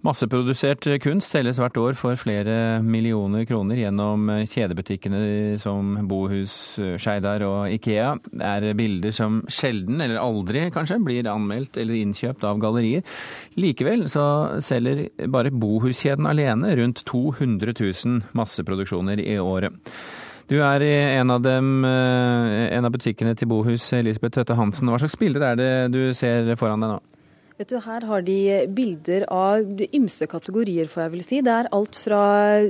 Masseprodusert kunst selges hvert år for flere millioner kroner gjennom kjedebutikkene som Bohus, Skeidar og Ikea. Det er bilder som sjelden, eller aldri kanskje, blir anmeldt eller innkjøpt av gallerier. Likevel så selger bare Bohuskjeden alene rundt 200 000 masseproduksjoner i året. Du er i en av, dem, en av butikkene til Bohus, Elisabeth Tøtte Hansen. Hva slags bilder er det du ser foran deg nå? Vet du, Her har de bilder av ymse kategorier, får jeg vel si. Det er alt fra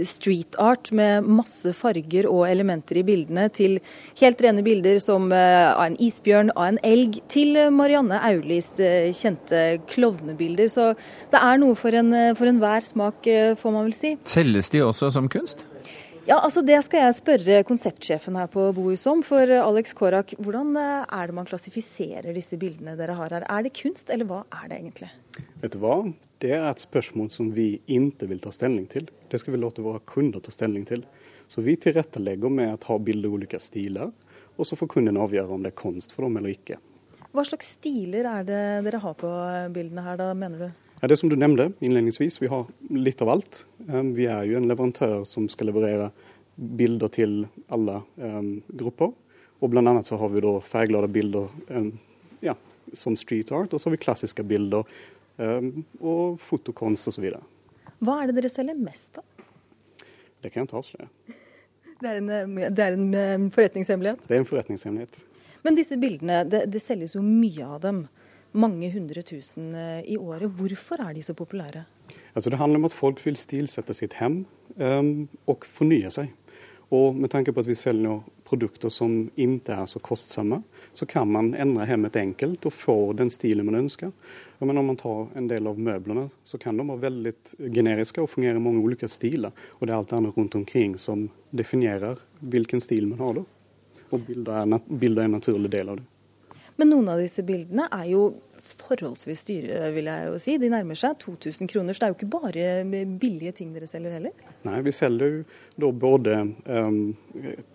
street art med masse farger og elementer i bildene, til helt rene bilder som av en isbjørn, av en elg, til Marianne Aulis kjente klovnebilder. Så det er noe for enhver en smak, får man vel si. Selges de også som kunst? Ja, altså Det skal jeg spørre konseptsjefen her på Bohus om. For Alex Korak, hvordan er det man klassifiserer disse bildene dere har her? Er det kunst, eller hva er det egentlig? Vet du hva? Det er et spørsmål som vi ikke vil ta stilling til. Det skal vi låte våre kunder ta stilling til. Så vi tilrettelegger med å ha bilder ulike stiler, og så får kunden avgjøre om det er kunst for dem eller ikke. Hva slags stiler er det dere har på bildene her, da, mener du? Ja, det som du nevnte innledningsvis, vi har litt av alt. Vi er jo en leverandør som skal leverere bilder til alle um, grupper. Og bl.a. så har vi da fargeglade bilder um, ja, som street art, og så har vi klassiske bilder um, og fotokunst osv. Hva er det dere selger mest av? Det kan jeg ikke avsløre. Det er, en, det er en forretningshemmelighet? Det er en forretningshemmelighet. Men disse bildene, det, det selges jo mye av dem mange hundre tusen i året. Hvorfor er de så populære? Altså det handler om at folk vil stilsette sitt hjem um, og fornye seg. Og med tanke på at vi selger produkter som ikke er så kostsomme, så kan man endre hjemmet enkelt og få den stilen man ønsker. Men om man tar en del av møblene, så kan de være veldig generiske og fungere i mange ulike stiler. Og det er alt det andre rundt omkring som definerer hvilken stil man har. Da. Og er, bilder er en naturlig del av det. Men noen av disse bildene er jo forholdsvis dyre, vil jeg jo si. De nærmer seg 2000 kroner, så det er jo ikke bare billige ting dere selger heller? Nei, vi selger jo da både um,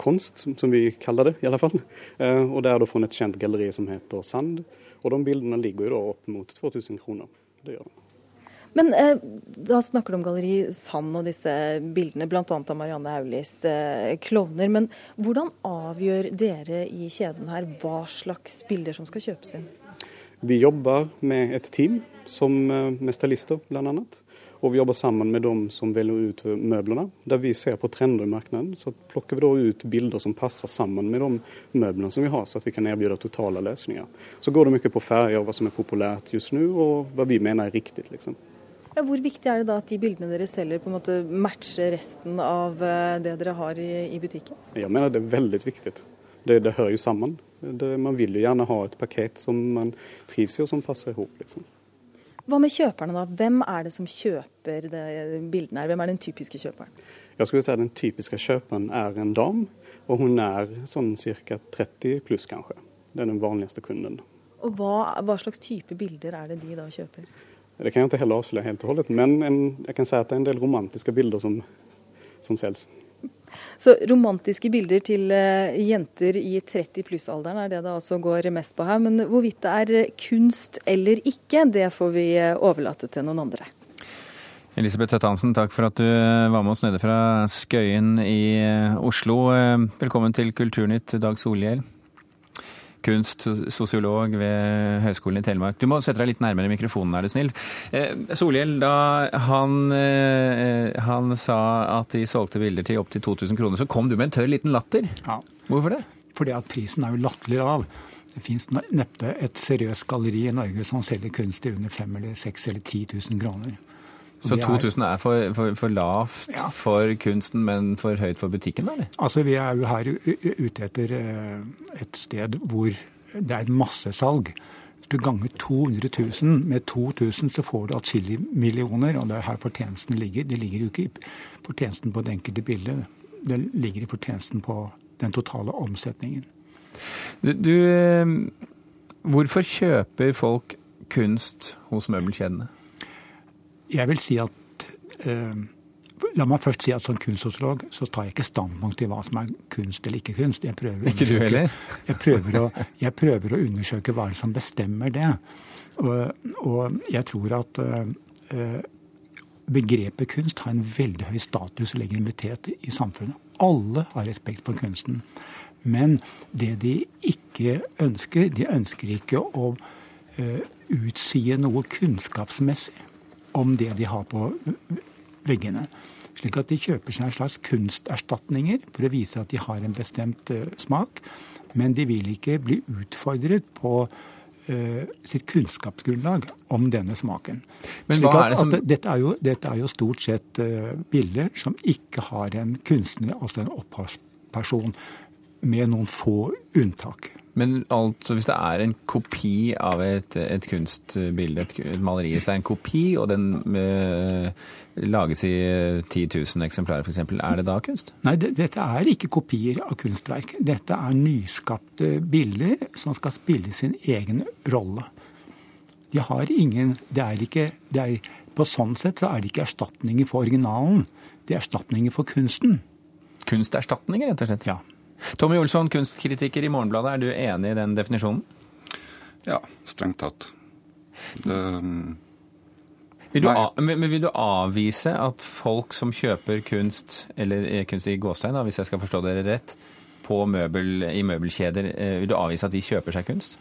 kunst, som vi kaller det i alle fall, uh, og det er da fra et kjent galleri som heter Sand. Og de bildene ligger jo da opp mot 2000 kroner. Det gjør de. Men eh, da snakker du om Galleri Sand og disse bildene, bl.a. av Marianne Aulis eh, klovner. Men hvordan avgjør dere i kjeden her hva slags bilder som skal kjøpes inn? Vi jobber med et team som eh, med stylister bl.a. Og vi jobber sammen med dem som velger ut møblene. Der vi ser på trender i markedet, så plukker vi da ut bilder som passer sammen med de møblene som vi har, så at vi kan tilby totale løsninger. Så går det mye på farger, hva som er populært just nå, og hva vi mener er riktig. liksom. Ja, hvor viktig er det da at de bildene dere selger på en måte matcher resten av eh, det dere har i, i butikken? Jeg mener det er veldig viktig. Det, det hører jo sammen. Det, man vil jo gjerne ha et pakket som man trives i og som passer i. Liksom. Hva med kjøperne da? Hvem er det som kjøper det bildene her? Hvem er den typiske kjøperen? Jeg skulle si at Den typiske kjøperen er en dam, og hun er sånn ca. 30 pluss kanskje. Det er den vanligste kunden. Og hva, hva slags type bilder er det de da kjøper? Det kan jeg ikke heller avsløre helt og holdet, men en, jeg kan si at det er en del romantiske bilder som, som selges. Så romantiske bilder til uh, jenter i 30 pluss-alderen er det det altså går mest på her. Men hvorvidt det er kunst eller ikke, det får vi eh, overlate til noen andre. Elisabeth Tøttansen, takk for at du eh, var med oss nede fra Skøyen i Oslo. Velkommen til Kulturnytt, Dag Solhjell kunstsosiolog ved Høgskolen i Telemark. Du må sette deg litt nærmere mikrofonen, er du snill. Eh, Solhjell, da han, eh, han, sa at de solgte bilder til opptil 2000 kroner, så kom du med en tørr liten latter. Ja. Hvorfor det? Fordi at prisen er jo latterlig lav. Det fins neppe et seriøst galleri i Norge som selger kunst til under 5000 eller 6000 eller 10 000 kroner. Så 2000 er for, for, for lavt ja. for kunsten, men for høyt for butikken, eller? Altså, Vi er jo her ute etter eh, et sted hvor det er massesalg. Hvis du ganger 200 000 med 2000, så får du atskillige millioner. Og det er her fortjenesten ligger. Det ligger jo ikke i fortjenesten på det enkelte bildet. Det ligger i fortjenesten på den totale omsetningen. Du, du, eh, hvorfor kjøper folk kunst hos møbelkjedene? Jeg vil si at eh, La meg først si at som kunstsosiolog så tar jeg ikke standpunkt til hva som er kunst eller ikke kunst. Jeg prøver, ikke du heller? Jeg prøver, å, jeg prøver å undersøke hva som bestemmer det. Og, og jeg tror at eh, begrepet kunst har en veldig høy status og legitimitet i samfunnet. Alle har respekt for kunsten. Men det de ikke ønsker, de ønsker ikke å uh, utsie noe kunnskapsmessig om det de har på veggene. Slik at de kjøper seg en slags kunsterstatninger for å vise at de har en bestemt uh, smak. Men de vil ikke bli utfordret på uh, sitt kunnskapsgrunnlag om denne smaken. Men hva er det som... At, dette, er jo, dette, er jo, stort sett uh, bilder som ikke har en kunstner, altså en opphavsperson, med noen få unntak. Men altså, hvis det er en kopi av et, et kunstbilde, et, et, maleri, det er en kopi, og den øh, lages i 10 000 eksemplarer f.eks., er det da kunst? Nei, det, dette er ikke kopier av kunstverk. Dette er nyskapte bilder som skal spille sin egen rolle. De har ingen det er ikke, det er, På sånn sett så er det ikke erstatninger for originalen. Det er erstatninger for kunsten. Kunsterstatninger, rett og slett? Ja. Tommy Olsson, kunstkritiker i Morgenbladet, er du enig i den definisjonen? Ja, strengt tatt. Det, vil, du men vil du avvise at folk som kjøper kunst, eller eh, kunst i gåstein, hvis jeg skal forstå dere rett, på møbel, i møbelkjeder, eh, vil du avvise at de kjøper seg kunst?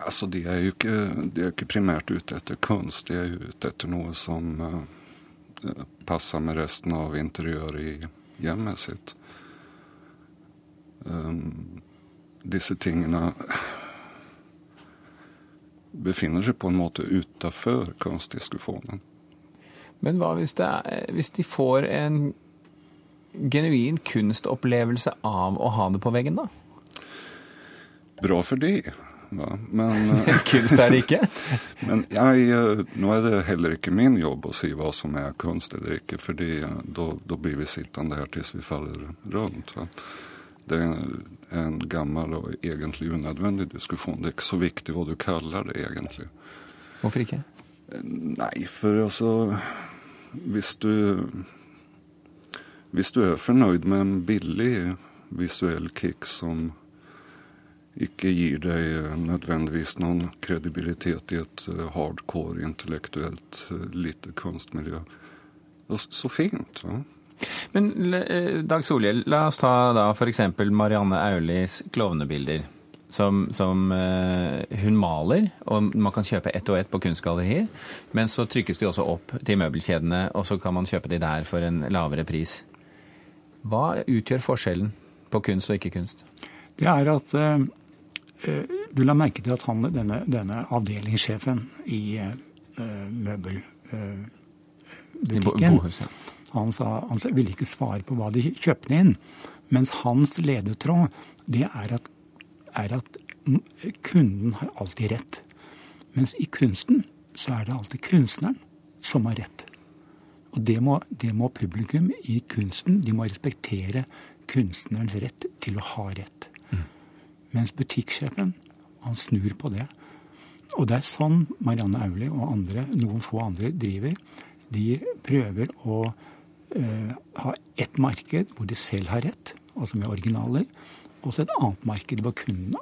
Altså, De er jo ikke, er ikke primært ute etter kunst, de er jo ute etter noe som uh, passer med resten av interiøret i hjemmet sitt. Um, disse tingene befinner seg på en måte utafor kunstdiskusjonen. Men hva hvis, er, hvis, de får en genuin kunstopplevelse av å ha det på veggen, da? Bra for de. Ja, men, kunst er det ikke? men jeg, eh, nå er det heller ikke min jobb å si hva som er kunst eller ikke, for eh, da blir vi sittende her til vi faller rundt. Va? Det er en gammel og egentlig unødvendig diskusjon. Det er ikke så viktig hva du kaller det, egentlig. Hvorfor ikke? Nei, for altså Hvis du Hvis du er fornøyd med en billig visuell kick som ikke gir deg nødvendigvis noen kredibilitet i et eh, hardcore, intellektuelt eh, lite kunstmiljø, så fint. Va? Men eh, Dag Solhjell, la oss ta da f.eks. Marianne Aulis klovnebilder. Som, som uh, hun maler, og man kan kjøpe ett og ett på kunstgallerier. Men så trykkes de også opp til møbelkjedene, og så kan man kjøpe de der for en lavere pris. Hva utgjør forskjellen på kunst og ikke-kunst? Det er at uh, Du la merke til at han, denne, denne avdelingssjefen i uh, møbelbutikken I han, sa, han ville ikke svare på hva de kjøpte inn. Mens hans ledetråd det er at, er at kunden har alltid rett. Mens i kunsten så er det alltid kunstneren som har rett. Og det må, det må publikum i kunsten de må respektere kunstnerens rett til å ha rett. Mm. Mens butikksjefen, han snur på det. Og det er sånn Marianne Aulie og andre, noen få andre driver. De prøver å Eh, ha ett marked hvor de selv har rett, altså med originaler, og så et annet marked hvor kundene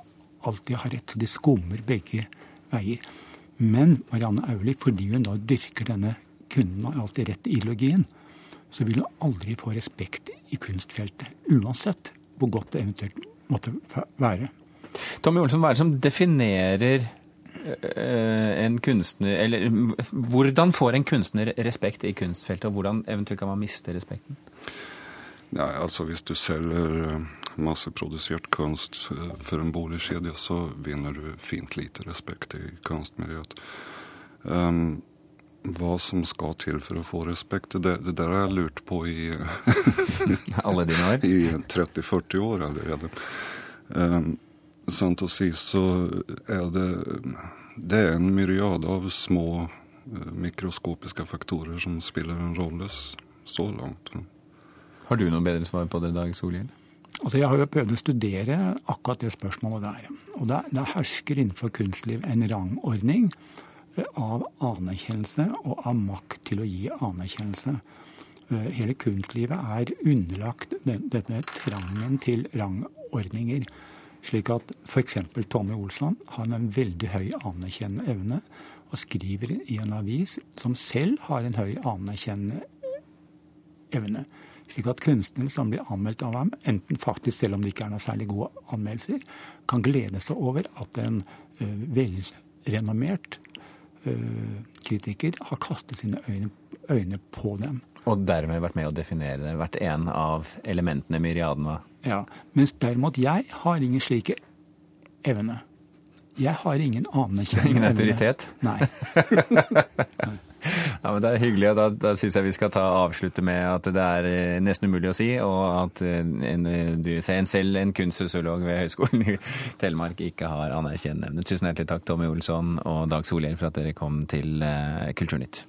alltid har rett. Så de skummer begge veier. Men Marianne Auli, fordi hun da dyrker denne kunden har alltid rett-ideologien, så vil hun aldri få respekt i kunstfeltet. Uansett hvor godt det eventuelt måtte være. Tommy Olsen, hva er det som definerer en kunstner Eller hvordan får en kunstner respekt i kunstfeltet, og hvordan eventuelt kan man miste respekten? Nei, altså Hvis du selger eh, masseprodusert kunst eh, for en boligkjede, så vinner du fint lite respekt i kunstmiljøet. Um, hva som skal til for å få respekt, det, det der har jeg lurt på i Alle dine år? I 30-40 år allerede. Um, sant å si så er det det er en myriade av små eh, mikroskopiske faktorer som spiller en rolle så langt. Har du noe bedre svar på det, Dag Solhjell? Altså, jeg har jo prøvd å studere akkurat det spørsmålet der. Og det, det hersker innenfor kunstliv en rangordning eh, av anerkjennelse og av makt til å gi anerkjennelse. Eh, hele kunstlivet er underlagt denne trangen til rangordninger. Slik at f.eks. Tommy Olsson har en veldig høy anerkjennende evne. og skriver i en avis som selv har en høy anerkjennende evne. Slik at kunstnere som blir anmeldt av ham, enten faktisk selv om det ikke er noe særlig gode anmeldelser, kan glede seg over at en uh, velrenommert uh, kritiker har kastet sine øyne, øyne, på dem. Og dermed vært med å definere hvert en av elementene myriaden var? Ja, mens derimot jeg har ingen slike evne. Jeg har ingen anerkjennende Ingen autoritet? Nei. ja, men Det er hyggelig, og da, da syns jeg vi skal ta avslutte med at det er eh, nesten umulig å si, og at eh, en, du, en selv, en kunstsosiolog ved Høgskolen i Telemark, ikke har anerkjennende evne. Tusen hjertelig takk, Tommy Olsson og Dag Solhjell, for at dere kom til Kulturnytt.